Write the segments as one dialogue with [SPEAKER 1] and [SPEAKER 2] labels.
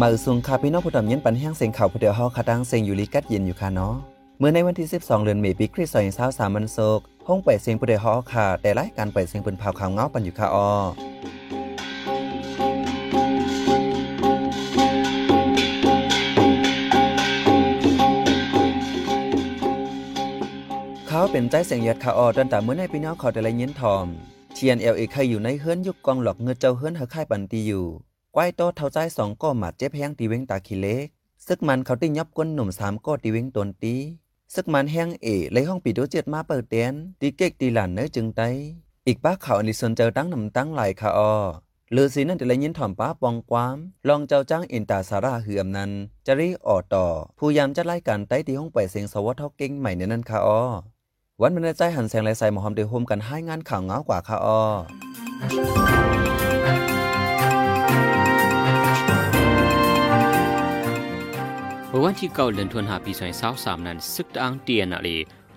[SPEAKER 1] มาอึสุงคาพี่น้องผู้ดำเย็นปันแห้งเสียงข่าวผู้เดียวเฮาคาดังเสียงอยู่ลีกัดเย็นอยู่ค่ะเนาะเมื่อในวันที่ 12 เดือนเมษายนปีคริสต์ศักราช23มันโศกห้องเปิดเสียงผู้เดียวเฮาค่ะ แต่รายการเปิดเสียงเป็นข่าวข่าวเงาปันอยู่ค่ะออเขาเป็นใจเสียงยัดขาออตั้งแต่เมื่อในพี่น้องเขาแต่ละเย็นทอม TNL เคยอยู่ในเฮือนยุคกองหลอกเงือเจ้าเฮือนเฮาค่ายปันตีอยู่ ก้อยโตเท่าใจสองก็หมัดเจ็บแห้งตีเว้งตาขี้เล็ก ซึกมันเขาติยับก้นหนุ่มสามก็ตีเว้งตนตีซึกมันแห้งเอเลยห้องปีโดเจ็ดมาเปิดเตียนตีเก๊กตีหลานเนื้อจึงไตอีกป้าเขาอันดิสนเจอตั้งหนำตั้งไหลค่ะออลือสีนั่นแต่ละยินถ่อมป้าปองความ ลองเจ้าจ้างอินตาสาราเหือมนั้น จะรีออต่อ ผู้ยามจะไล่การไต้ตีห้องไปเสียงสวัสดิ์ท่าเก่งใหม่ในนั้นค่ะออวันมันใจหันแสงไรใส่หมอหอมเดือโฮมกันให้งานข่าวเงากว่าค่ะออ
[SPEAKER 2] มื่อวันที่เก้าเดือนธันวาปีสองพันสามนั้นซึกตะอังเตียนอะไร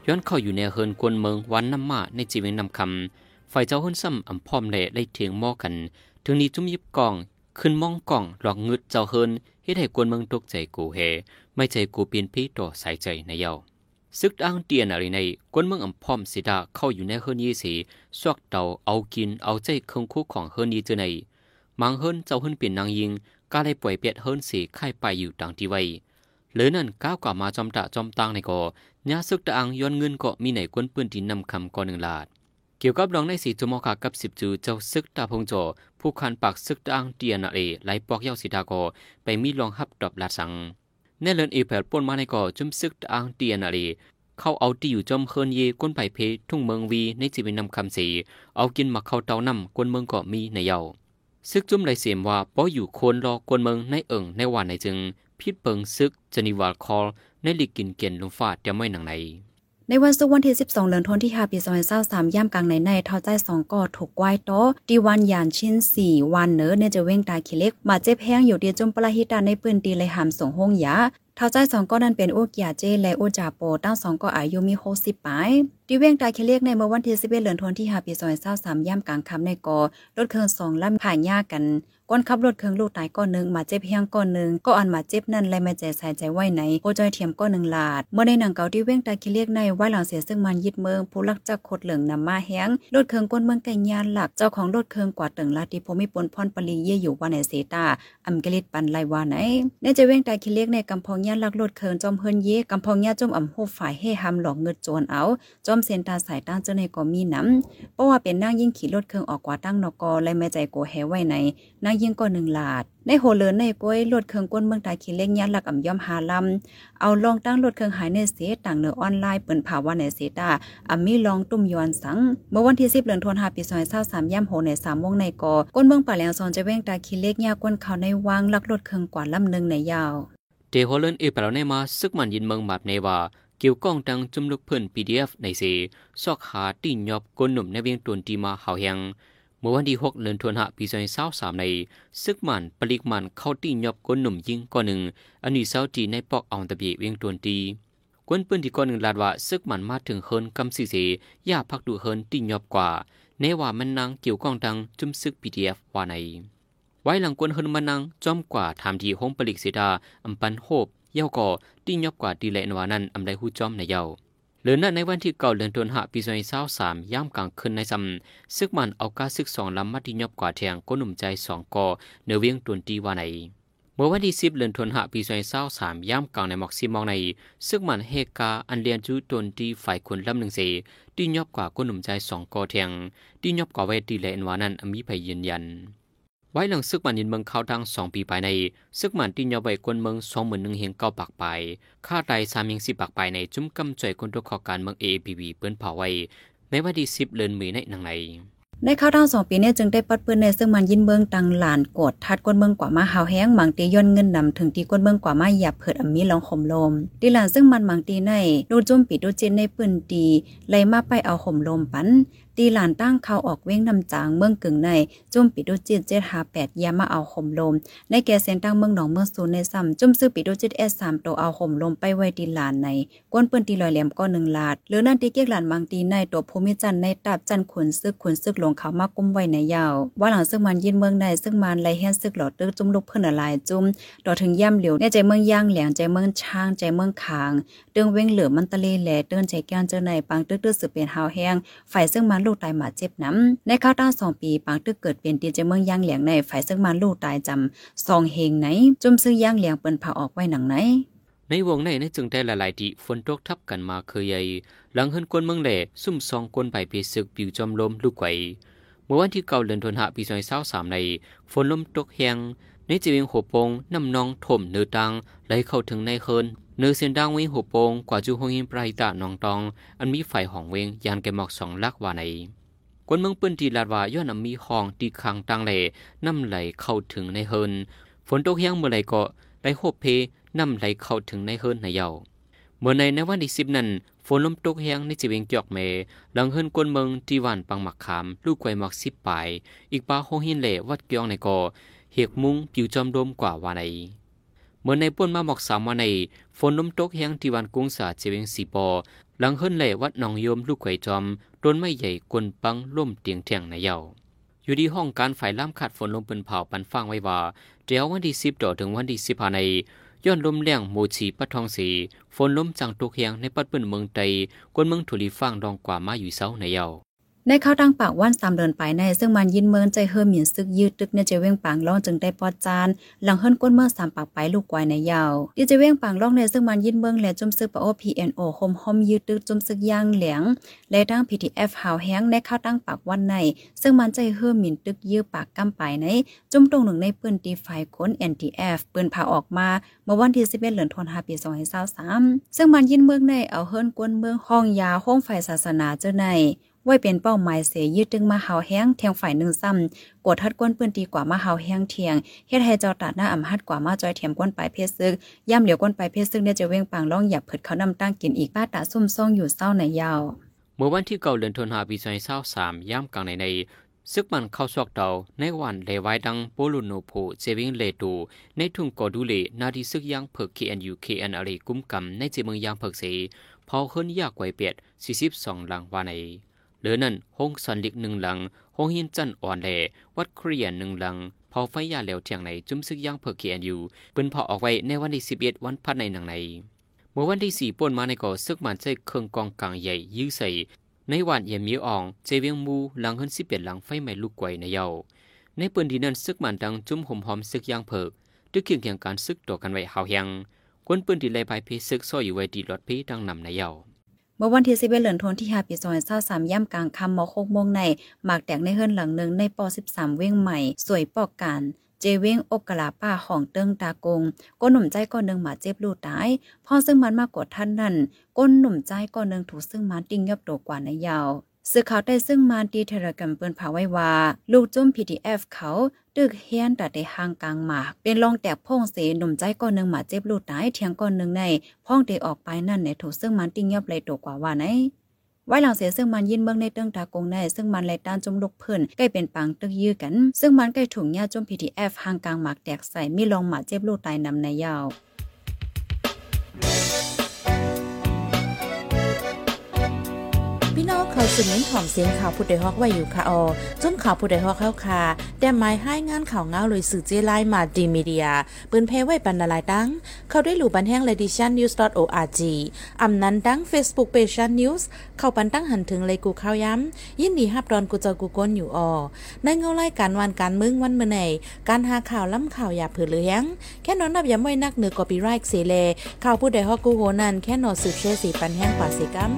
[SPEAKER 2] ย้อนเข้าอยู่ในเฮินกวนเมืองวันน้ำมาในจีเวงนำคำฝ่ายเจ้าหุ่นซ้ำอำพร้อมเละได้เถียงมอกัน ถึงนี้จุ่มยิบกอง ขึ้นมองกล่องหลอกงึดเจ้าเฮินเฮ็ดให้กวนเมืองตกใจกูเฮไม่ใจกูเปลี่ยนพี่ต่อสายใจในเยาซึกตะอังเตียนอะไรในกวนเมืองอำพร้อมสิดาเข้าอยู่ในเฮินยี่สีสวกเตาเอากินเอาใจเครื่องคู่ของเฮินยี่เจอในมังเฮินเจ้าเฮินเปลี่ยนนางยิงก็เลยปล่อยเปียดเฮินสีค่ายไปอยู่ต่างที่ไว้ หรือนั่นก้าวกว่ามาจอมตะจอมตังในก่อยาซึกตะอังย้อนเงินก็มีไหนกวนปืนที่นำคำก่อหนึ่งลาด เกี่ยวกับรองในสีจมอขากับสิบจูเจ้าซึกตาพงโจผู้คันปากซึกตะอังเตียนาเอไหลปอกเย้าสีดาโกไปมีลองฮับดอบลาสังแน่เลินเอแผลป่นมาในก่อจุมซึกตะอังเตียนาเอเข้าเอาที่อยู่จอมเคินเยก้นไผ่เพทุ่งเมืองวีในจีเป็นนำคำสีเอากินมาเข้าเตานำกวนเมืองก็มีในเยาซึกจุ่มไหลเสียมว่าป้ออยู่คนรอกวนเมืองในเอิงในวันในจึง พิษเปิงซึกจนิวาลคอลในลิกินเกียนลงฟาดจะไม่หนังใน
[SPEAKER 3] ในวันศุกร์วันที่ 12 เดือนธันวาคมที่5ปี2023ย่ำกลางในในท่าใจ2ก็ถูกกวายโตดีวันยานชิ้น 4 วันเนอเนี่ยจะเว้งตายขี้เล็ก มาเจ็บแห้งอยู่เดียจมปลาหิตาในปืนตีเลยหามส่งห้องยาท่าใจสองก็นั้นเป็นอุกยาเจและอุจาโปตั้งสองก็อายุมี60ปลาย ดีเว้งตายขี้เล็กในเมื่อวันที่11เดือนธันวาคมที่5ปี2023ย่ำกลางค่ำในกอรถเครื่องสองลำผ่านยากกันก้อนขับรถเครื่องลูกตายก้อนหนึ่งมาเจ็บเพียงก้อนหนึ่งก็อันมาเจ็บนั่นและไม่ใจใส่ใจไว้ไหนโอจอยเทียมก้อนหนึ่งลาด เมื่อในหนังเก่าที่เว้งตาคิเรียกในไว้หลังเสียซึ่งมันยึดเมืองผู้ลักจักขดเหลืองนำมาแห้งรถเครื่องก้นเมืองไก่ยานหลักเจ้าของรถเครื่องกว่าตึงลาติพมิปนพรปรีเย่อยู่ว่าในเสตาอัมกลิตปันไลวาไหนในจะเว้งตาคิเรียกในกำพองยานลักรถเครื่องจอมเฮินเยกำพองยาจมอ่ำหูฝ่ายให้ำหลอกเงิดโจรเอาจอมเซนตาสายตั้งเจ้าในก็มีน้ำเพราะว่าเป็นนั่งยิ่งขี่รถเครื่องออกกว่าตั้งนกอและไม่ใจโกแหไว้ในนั่งยิ่งก็หนึ่งหลาด ในโหเลินในก้อยรถเครื่องก้นเมืองตาขี้เล็กยันหลักอ่ำย่อมหาลำเอาลองตั้งรถเครื่องหายในเสต่างเนือออนไลน์เปิ่นภาวะในเสตาอ่ำมีลองตุ้มยอนสัง เมื่อวันที่10เดือนธันวาคมปี2023ย่ำโหใน3วงในกอก้นเมืองป่าแหลงซอนจะเว้งตาขี้เล็กยาก้นเขาในวางลักรถเครื่องกว่าลำนึงในยาว
[SPEAKER 2] เดโฮเลนอเปลในมาซึกมันยินเมืองแบบในว่า เกี่ยวก้องดังจุมลุกเพื่อน PDF ในเสซอกหาตีนยอบก้นหนุ่มในเวียงตวนตีมาเฮาแหงเมื่อวันที่6เดือนธันวาคมปี2023ในซึกมันปลิกมันเข้าตีนยอบก้นหนุ่มยิงก้อนหนึ่งอันนี้เศร้าตีในปอกเอาตะเบียเวียงตวนตีกวนปืนที่ก้อนหนึ่งลาดว่าซึกมันมาถึงเฮินกำสีเสย่าพักดูเฮินตีนยอบกว่าในว่ามันนางเกี่ยวก้องดังจุมซึก PDF ว่าในไว้หลังกวนเฮินมันนางจอมกว่าทำทีห้องปลิกเสดาอัมปันโฮบ เย้าก่อตีนยอบกว่าดีแลนวานั้นอำไดหูจอมในเยาหรือนั่นในวันที่เก่าเดือนตุลาปีสองพันสาสามย่ำกลางคืนในซำซึกมันเอากาซึกสองลำมัดที่ยอบกว่าแทงก้นหนุ่มใจสองกอเนื้อเวียงตุนตีวาในเมื่อวันที่สิบเดือนตุลาปีสองพันสาสามย่ำกลางในหมอกซีมองในซึกมันเฮกาอันเลียนจูตุนตีฝ่ายคนลำหนึ่งเสตียอบกว่าก้นหนุ่มใจสองกอแทงตียอบกว่าเวทีแลนวานั้นอมีภัยยืนยัน ไว้หลังซึกมันยินเมืองเขาดังสองปีภายในซึกมันตีนยอใบกวนเมืองสองหมื่นหนึ่งเฮงเก้าปากไปค่าไตสามเฮงสิบปากไปในจุ้มกำจ่อยคนตัวขอการเมืองเอพีวีเปิ้นเผาไว้ในวันที่สิบเดือนมีในหนังใน
[SPEAKER 3] ในข้าวทั้งสองปีเนี่ยจึงได้ปัดเปืนในซึ่งมันยินเมืองตังหลานกดทัดก้นเมืองกว่ามาหาวแห้งบางตีย่นเงินนำถึงตีก้นเมืองกว่ามาหยับเผิดอมีลองข่มลมตีหลานซึ่งมันบางตีในดูจุ่มปีดูจินในปืนตีไล่มาไปเอาข่มลมปัน ตีหลานตั้งเขาออกเว้งนำจางเมืองกึ่งในจุ่มปิโดจิตเจ็ดหาแปดยามาเอาห่มลมในแก่เส้นตั้งเมืองหนองเมืองศูนย์ในซ้ำจุ่มซื้อปิโดจิตเอสสามโตเอาห่มลมไปไว้ตีหลานในก้นเปิ้นตีลอยแหลมก็หนึ่งลาดหรือนั่นตีเกียกหลานบางตีในตัวภูมิจันในตับจันขุนซึกขุนซึกหลวงเขามากุมไว้ในยาว ว่าหลังซึ่งมันยินเมืองในซึ่งมันไลแฮนซึกหลอดตึกจุ่มลูกเพิ่นอะไรจุ่มดอถึงย่ำเหลียวในใจเมืองย่างแหลงใจเมืองช้างใจเมืองขางเดิงเว้งเหลือมันตะเลแหลเดินใจแก้นเจอในปังตึกตึกสืบเป็นหาวแห้งฝ่ายซึ่งมันลูกตายหมาเจ็บน้ำในข้าวต้าสองปีปังตึกเกิดเป็นตีใจเมืองย่างแหลียงในฝ่ายซึ่งมันลูกตายจำซองเฮงไหนจุ่มซื้อย่างแหลียงเปิ้นพาออกไว้หนังไหน
[SPEAKER 2] ในวงในในจึงได้หลายๆที่ฝนตกทับกันมาเคยใหญ่หลังเฮินกวนเมืองแหล่ซุ่มซองกวนไปเพศึกปิวจอมลมลูกไกวเมื่อวันที่เก้าเดือนธันวาปีสองพันสามในฝนลมตกแหงในจีเวียงหัวปงน้ำนองถมเนื้อตังไหลเข้าถึงในเฮิน เนื้อเสียนดังเวงหัวโปงกว่าจูหงหินปรายตานองตอง อันมีไฟห่องเวงยานแกหมอกสองลักว่าในกวนเมืองปิ้นตีลาดว่าย้อนมีห้องตีคางตังแหล่น้ำไหลเข้าถึงในเฮินฝนตกแหงเมื่อไหร่ก็ไหลโหบเพน้ำไหลเข้าถึงในเฮินในเยาเมื่อในในวันที่สิบนั้นฝนลมตกแห้งในจีเวงจอกเมหลังเฮินกวนเมืองที่วันปังหมักขาม ลูกไกวหมักสิบปลาย อีกปาโฮหินเหล่วัดเกียงในก่อเหกมุงผิวจอมรมกว่าวันใน เมื่อในป่นมาหมอกสามวันในฝนลมตกแห้งที่วันกุ้งสาเจีเวงสีปอ หลังเฮิรนเหล่วัดหนองโยมลูกไกวจอมต้นไม้ใหญ่กวนปังล่มเตียงเทียงในเยาอยู่ที่ห้องการฝ่ายล่ามขัดฝนลมเป็นเผาปันฟังไว้ว่าเดี๋ยววันที่สิบต่อถึงวันที่สิบภายในย้อนลมแรงโมชีปัดทองสีฝนลมจังตกเฮียงในปัดเปิ้นเมืองไตกวนเมืองถุลีฟังดองกว่ามาอยู่เซาในเยา
[SPEAKER 3] ในเข้าตั้งปากว่านสามเดินไปในซึ่งมันยินเมืองใจเฮิมหยินซึกยืดตึกในเจเว้งปางล่องจึงได้ปอดจาน หลังเฮิรนก้นเมื่อสามปากไปลูกกวายในยาวดิเจเว้งปางล่องในซึ่งมันยินเมืองและจุมซึกปะโอพีเอ็นโอโฮมฮอมยืดตึกจุมซึกย่างเหลียงและตั้งพีทีเอฟหาวแห้งในเข้าตั้งปากวันใน ซึ่งมันใจเฮิมหยินตึกยื้อปากกำไปในจุ่มตรงหนึ่งในปืนตีไฟค้น NTF ปืนพาออกมาเมื่อวันที่11เดือนธันวาคมปี2023ซึ่งมันยินเมืองในเอาเฮิรนกวนเมืองห้องยาห้องไฟศาสนาเจ้าใน ไว้เป็นเป้าหมายเสยยืดตึงมาเฮาแห้งเทียงฝ่ายหนึ่งซ้ำกดทัดก้นปืนตีกว่ามาเฮาแห้งเทียงเฮ็ดให้เจ้าตัดหน้าอำหัดกว่ามาจอยเทียมก้นปลายเพศซึกย่ำเหลียวก้นปลายเพศซึกเนี่ยจะเว้งปางล่องหยับเผิดเขานำตั้งกินอีกป้าตาซุ่มซ่องอยู่เศร้าในยาว
[SPEAKER 2] เมื่อวันที่เก้าเดือนธันวาคมปีสองพันสามย่ำกลางในในซึกมันเข้าซอกเตาในวันเลไว้ดังโปลุโนโพเซวิงเลตูในทุ่งกอดูเลนาดีซึกยังเพิก KNU KNRA กุมกำในจีเมืองยางเพิกเสพอเฮิรนยากไวเปียด42หลังวาใน เหลือนั่นห้องสันลิกหนึ่งหลังห้องหินจันอ่อนแหลวัดเครียนหนึ่งหลังเผาไฟยาเหลวเทียงในจุ่มซึกย่างเพิกเคียนอยู่เป็นเผาออกไว้ในวันที่สิบเอ็ดวันพัดในหนังใน เมื่อวันที่สี่ป่นมาในก่อซึกมันใจเครื่องกองกลางใหญ่ยื้อใส่ในวันเยี่ยมมีอ่องเจเวียงมูหลังเฮินสิบเอ็ดหลังไฟไหม้ลูกไกวในเยาในปืนดีนั้นซึกมันดังจุ่มหอมหอมซึกย่างเพิกด้วยเคียงเคียงการซึกต่อกันไว้หาวยังกวนปืนดีเลยภายเพซึกซ่อยอยู่ไว้ดีหลอดเพดังนำในเยา
[SPEAKER 3] เมื่อวันที่11เดือนธันวาคมที่5ปี2023ย่ำกลางค่ำม6โมงในหมากแตกในเฮือนหลังหนึ่งในป .13 เว้งใหม่ สวยปอกการเจเว้งอบกะลาป้าของเติงตากง ก้นหนุ่มใจก้อนหนึ่งหมาเจ็บลูกตายพ่อซึ่งมันมากกว่าท่านนั่น ก้นหนุ่มใจก้อนหนึ่งถูกซึ่งมันติ้งยับโตกว่าในยาวสื่อข่าวได้ซึ่งมานดีเทระกันเปิ้นผาไว้ว่า ลูกจุ้ม PDF เขา ตึกเฮียนตัดได้ห่างกลางหมากเป็นรองแตกพ่องเสหนุ่มใจก้อนหนึ่งหมาเจ็บลูกตายเทียงก้อนหนึ่งในพ่องเดออกไปนั่นในถูกซึ่งมันติ้งยับเลยตัวกว่าว่าไหนไว้หลังเสียซึ่งมันยินเมืองในเติ้งตากงใน ซึ่งมันไหลต้านจมลูกเพิ่นใกล้เป็นปังตึกยื้อกัน ซึ่งมันใกล้ถุงยาจมพีทีเอฟห่างกลางหมากแตกใส่มีรองหมาเจ็บลูกตายนำในยาว
[SPEAKER 4] องเขาสืบเน้นถ่อมเสียงข่าวผู้ใดฮอกไว้อยู่ค่ะออจนข่าวผู้ใดฮอกเข้าค่ะแต่หมายให้งานข่าวเงาเลยสื่อเจไลมาดีมีเดียปืนเพไว้ปันนาลายดัง เขาได้หลู่บันแห้ง l e d i t i o n news org อำนั้นดัง Facebook page news เข้าปันตั้งหันถึงเลยกูข้าวย้ำยินดีฮับดอนกูเจอกูก้นอยู่ออในเงาไล่การวันการมึงวันเมื่อไหนการหาข่าวล้ำข่าวอย่าเผือเลี้ยงแค่นอนนับย้ำไว้นักเหนือกอปีไรค์เสเลข่าวผู้ใดฮอกกูโหนันแค่นอนสืบเชื่อสีปันแห้งกว่าสีกัม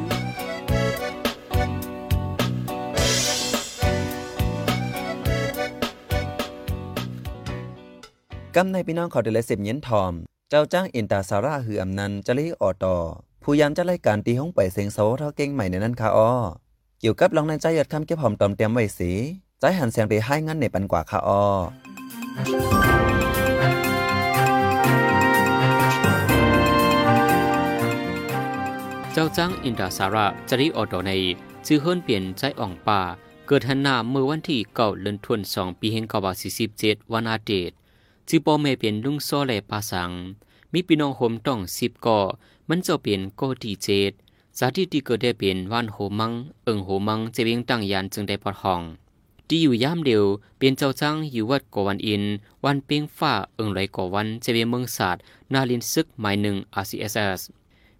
[SPEAKER 1] กำในพี่น้องขาได้เลเสพเย็นทอม เจ้าจ้างอินตาสาร่าหืออำนันจะลีออตอผู้ยามจะรายการตีห้องไปเสียงโซเท่าเก่งใหม่ในนั้นค่ะอ้อเกี่ยวกับลองในใจหยอดคำเก็บหอมตอมเตรียมไว้สีใจหันเสียงไปให้งั้นในปันกว่าค่ะอ้อ
[SPEAKER 2] เจ้าจ้างอินดาสาระจริออโดในจื้อเฮิรนเปลี่ยนใจอ่องป่า เกิดหันหน้าเมื่อวันที่เก่าเลือนทวนสองปีเฮงกาบาสี่สิบเจ็ดวันอาทิต จือปอเมเปลี่ยนลุงโซแลปาสัง มีพี่น้องโฮมต้องสิบก่อมันจะเปลี่ยนก่อที่เจ็ดสาธิตที่เกิดได้เป็นวันโหมัง เอิงโหมังเจเวียงตั้งยานจึงได้ปอดห้อง ที่อยู่ย่ามเดียวเป็นเจ้าจ้างอยู่วัดกวันอิน วันเปียงฟ้าเอิงไหลก่อวันเจเวียงเมืองศาสตร์นาลินซึกหมายหนึ่ง RCSS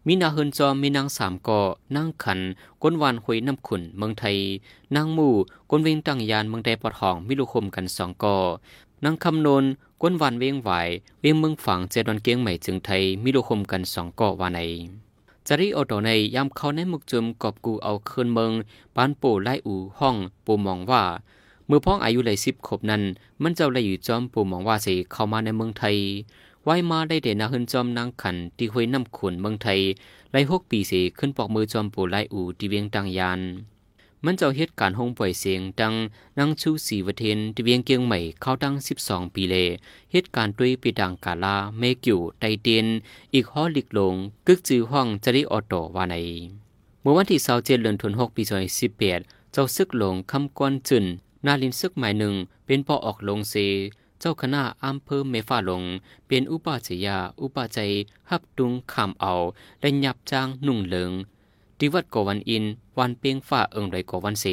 [SPEAKER 2] มีนาเฮินจอมมีนางสามก่อนั่งขันก้นวานหวยน้ำขุนเมืองไทยนางมู่ก้นเวงตั้งยานเมืองใดปอดห้องมิลุคมกันสองก่อ นางคำนนก้นวานเวียงไหว เวียงเมืองฝั่งเจดวันเกียงใหม่จึงไทยมิลุคมกันสองก่อวานในจารีออโตในยามเขาในมุกจุมกอบกูเอาคืนเมืองปานปู่ไล่อูห้องปู่มองว่าเมื่อพ้องอายุเลยสิบขบนั้น มันเจ้าเลยอยู่จอมปู่มองว่าสิเข้ามาในเมืองไทยไว้มาได้เด่นาหึนจอมนางขันที่ห้วยน้ำขุนเมืองไทยไล่หกปีเสขึ้นปอกมือจอมปู่ไล่อูที่เวียงตังยาน มันเจ้าเหตุการณ์ห้องปล่อยเสียงดังนางชูสีวเทนที่เวียงเกียงใหม่เข้าตั้งสิบสองปีเลเหตุการณ์ด้วยปีดังกาลาเมกิวไตเตียนอีกห้อลิกลง กึกจือห้องจริออโตวาในเมื่อวันที่เสาเจ็ดเดือนธันวาคมปีสองสิบแปดเจ้าซึกหลงคำกวนจุนนาลินซึกหมายหนึ่งเป็นปอออกลงเซเจ้าคณะอำเภอเมฟ้าหลง เป็นอุปาจยา อุปาใจยฮับดุงขามเอาและยับจ้างนุ่งเหลิง ที่วัดกวันอิน วันเปียงฟ้าเอิงไรกวันเส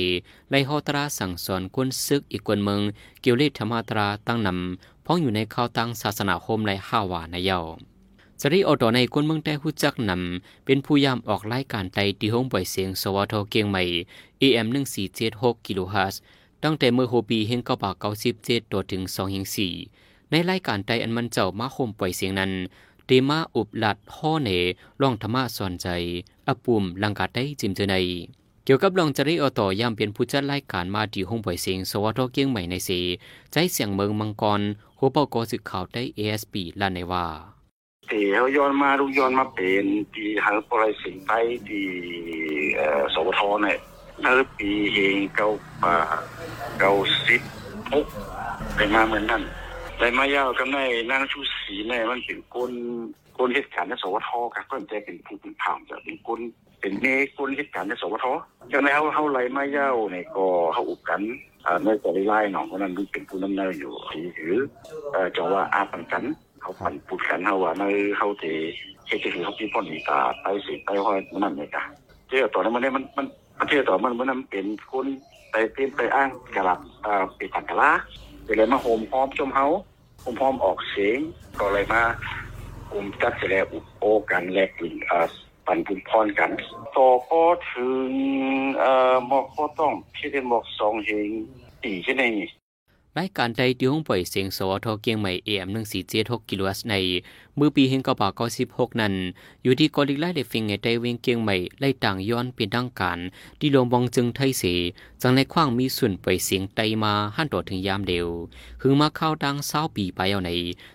[SPEAKER 2] ไลฮอตราสั่งสอนคนซึกอีกคนเมือง เกี่ยวเลธรรมาตราตั้งนำพ้องอยู่ในข้าวตั้งศาสนาโฮมไรห้าวาในเยาจริออดอในคนเมืองได้หู้จักนำเป็นผู้ยามออกรายการไตที่ห้องปล่อยเสียงสวทเกียงใหม่ AM 1476กิโลเฮิรตซ์ตั้งแต่เมื่อโฮปีเฮงเก้าบาเก้าสิบเจ็ดตัวถึงสองเฮงสี่ในรายการไตอันมันเจ้ามาโฮมปล่อยเสียงนั้น ตมาอุบลัดห่อเหนล่องธรรมะสอนใจ อปุ่มลังกาได้จิมเจอในเกี่ยวกับลองจริออต่อยามเป็นผู้จัดรายการมาที่ห้องปล่อยเสียงสวทเกียงใหม่ในสีใจเสียงเมืองมังกรหัวเป่ากอสึกข่าวได้ ASP ลานในว่า
[SPEAKER 5] ที่เขาย้อนมาลูกย้อนมาเป็นที่หาปลายสิงไปที่เอ่อสวทเนี่ยเมื่อปีเองเก้าป่าเก้าสิบหกไปมาเหมือนนั่น แต่มายาวกันในนางชูศรีเนี่มันเป็นคนคนเหตุการณ์ในสวทครับก็จะเป็นผู้เป็นผ่ามจะเป็นคนเป็นเนคนเหตุการณ์ในสวทจากนั้นเขาเขาไล่มายาวเน่ก็เขาอุกกันในแต่ละไล่หนองคนนั้นเป็นผู้นำเนินอยู่ที่ถือเอ่อจะว่าอาปันกันเขาปั่นปุดกันเขาว่าในเขาจะเฮ็ดที่เขาที่พ่นอีตาไปสิไปห้อยมันนั่นเลยจ้ะเจ้าต่อนั้นมันเนี่ยมันมันเจ้าต่อมันมันนั้นเป็นคนไปเป็นไปอ้างกะลับอ่าไปตังกะลา ไปเลยมาโฮมพร้อมชมเฮาโฮมพร้อมออกเสียงก็เลยมากลุ่มจัดเสร็จแล้วอุปโอกันแลกลินอ่าปันบุญพรกันต่อก็ถึงเอ่อหมอกก็ต้องที่เป็นหมอกสองเฮงตีใช่ไหมนี่
[SPEAKER 2] รายการใดที่ห้องปล่อยเสียงสวทเกียงใหม่ AM 1476กิโลเฮิรตซ์ใน มือปีเฮงกบา96นั้น อยู่ที่กอลิกไล่เดฟิงไงไตเวียงเกียงใหม่ไล่ต่างย้อนเป็นดังการที่ลงบองจึงไทยเสจังในขว้างมีส่วนปล่อยเสียงไตมาหันต่อถึงยามเดียวคือมาเข้าดังเศร้าปีไปเอาใน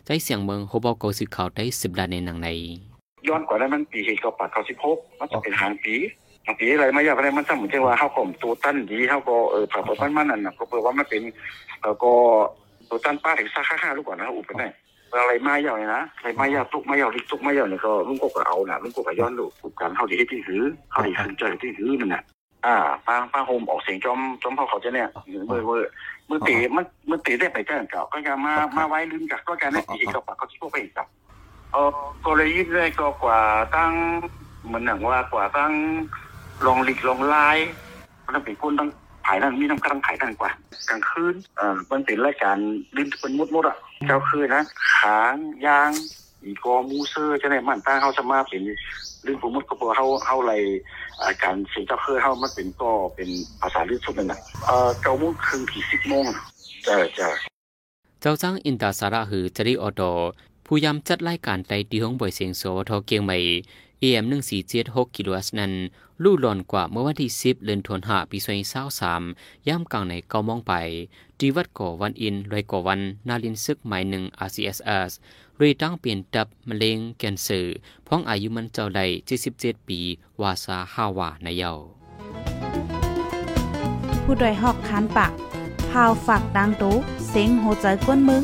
[SPEAKER 2] ใจเสียงเมืองโฮบอกสื่อข่าวได้สิบดานในหนังใน
[SPEAKER 5] ย้อนกว่านั้นมันปีเหตุเก้าเก้าสิบหกมันจะเป็นหางปี หางปีอะไรไม่ยากอะไรมันสมมติว่าเขาข่มตัวตั้นดีเขาก็เออผ่าตัวตั้นมันนั่นนะก็เปิดว่ามันเป็นเออก็ตัวตั้นป้าถึงซักห้าห้าลูกก่อนนะอุปกันได้อะไรไม่ยาวเลยนะอะไรไม่ยาวตุกไม่ยาวลิกตุกไม่ยาวเนี่ยก็ลุงก็เอาน่ะลุงก็ย้อนลูกอุปกันเขาดีที่ถือเขาดีขึ้นใจที่ถือนั่นน่ะอ่าป้าป้าโฮมออกเสียงจอมจอมเขาเขาจะเนี่ยเมื่อเมื่อเมื่อตีมันเมื่อตีได้ไปแจ้งเก่าก็จะมามาไว้ลืมกับก็การได้ปีเก้าปัดเขาที่พวกไปอีกกับเออกลยุทธ์ได้ก็กว่าตั้งเหมือนหนังว่ากว่าตั้ง ลองหลีกลองลายมันเป็นคนตั้งผายนั่นมีน้ำกระงขายนั่นกว่ากลางคืนเอ่อมันเป็นรายการลิ้นเป็นมุดมุดๆอะเจ้าคืนนะขางยางอีกอมูเซอร์จะได้มันตั้งเขาสมาเป็นลิ้นปูมุดก็เพราะเขาเขาอะไรอ่าการเสียงเจ้าคือเขามันเป็นก็เป็นภาษาลิ้นสุดนั่นน่ะเอ่อเก้าโมงครึ่งถึงสิบโมงอะเจ้าเจ้า
[SPEAKER 2] เจ้าจ้างอินตาสาระหือจริออโต ผู้ยำจัดรายการไตที่ห้องบ่อยเสียงโสทเกียงใหม่ AM 1476กิโลเฮิรตซ์นั้นลู่หลอนกว่าเมื่อวันที่10เดือนธันวาคมปี2023ย่ำกลางในเก้ามองไปที่วัดก่อวันอินรอยก่อวันนาลินซึกหมายหนึ่ง RCSS รวยตั้งเปลี่ยนดับมะเร็งแคนเซอร์พ้องอายุมันเจ้าใด77ปี วาซาฮาวาในเยา
[SPEAKER 4] ผู้ดยหอกคันปากพาวฝากดังตู้เสียงโหใจกวนมึง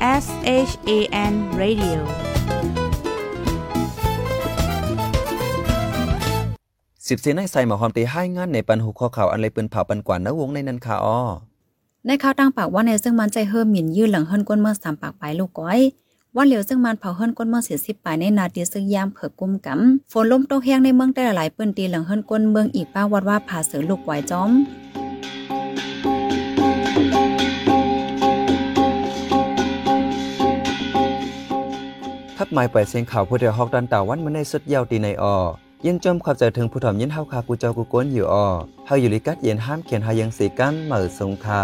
[SPEAKER 4] S H A N Radio
[SPEAKER 1] สิบเซนให้ใส่หมอหอมตีให้งานในปันหูคอเขาอันเลยปืนเผาปันกว่านะวงในนั้นค่ะอ้อ
[SPEAKER 3] ในข่าวตั้งปากว่าในซึ่งมันใจเฮิมหมิ่นยื่นหลังเฮิรนก้นเมืองสามปากปลายลูกก้อยว่าเหลียวซึ่งมันเผาเฮิรนก้นเมืองเสียสิบปลายในนาทีซึ่งยามเผือกุมกำฝนล้มโตกแห้งในเมืองแต่หลายปืนตีหลังเฮิรนก้นเมืองอีกป้าวัดว่าผาเสือลูกไหวจอม
[SPEAKER 1] หมายไปเสียงข่าวผู้เดียวฮอกดันตาวันมาในสุดยาวตีในออยันจมขับใจถึงผู้ถ่อมยินเฮาคากูเจ้ากูก้นอยู่ออเฮาอยู่ลิกัดเย็นห้ามเขียนหายังสีกันเหมือสงคา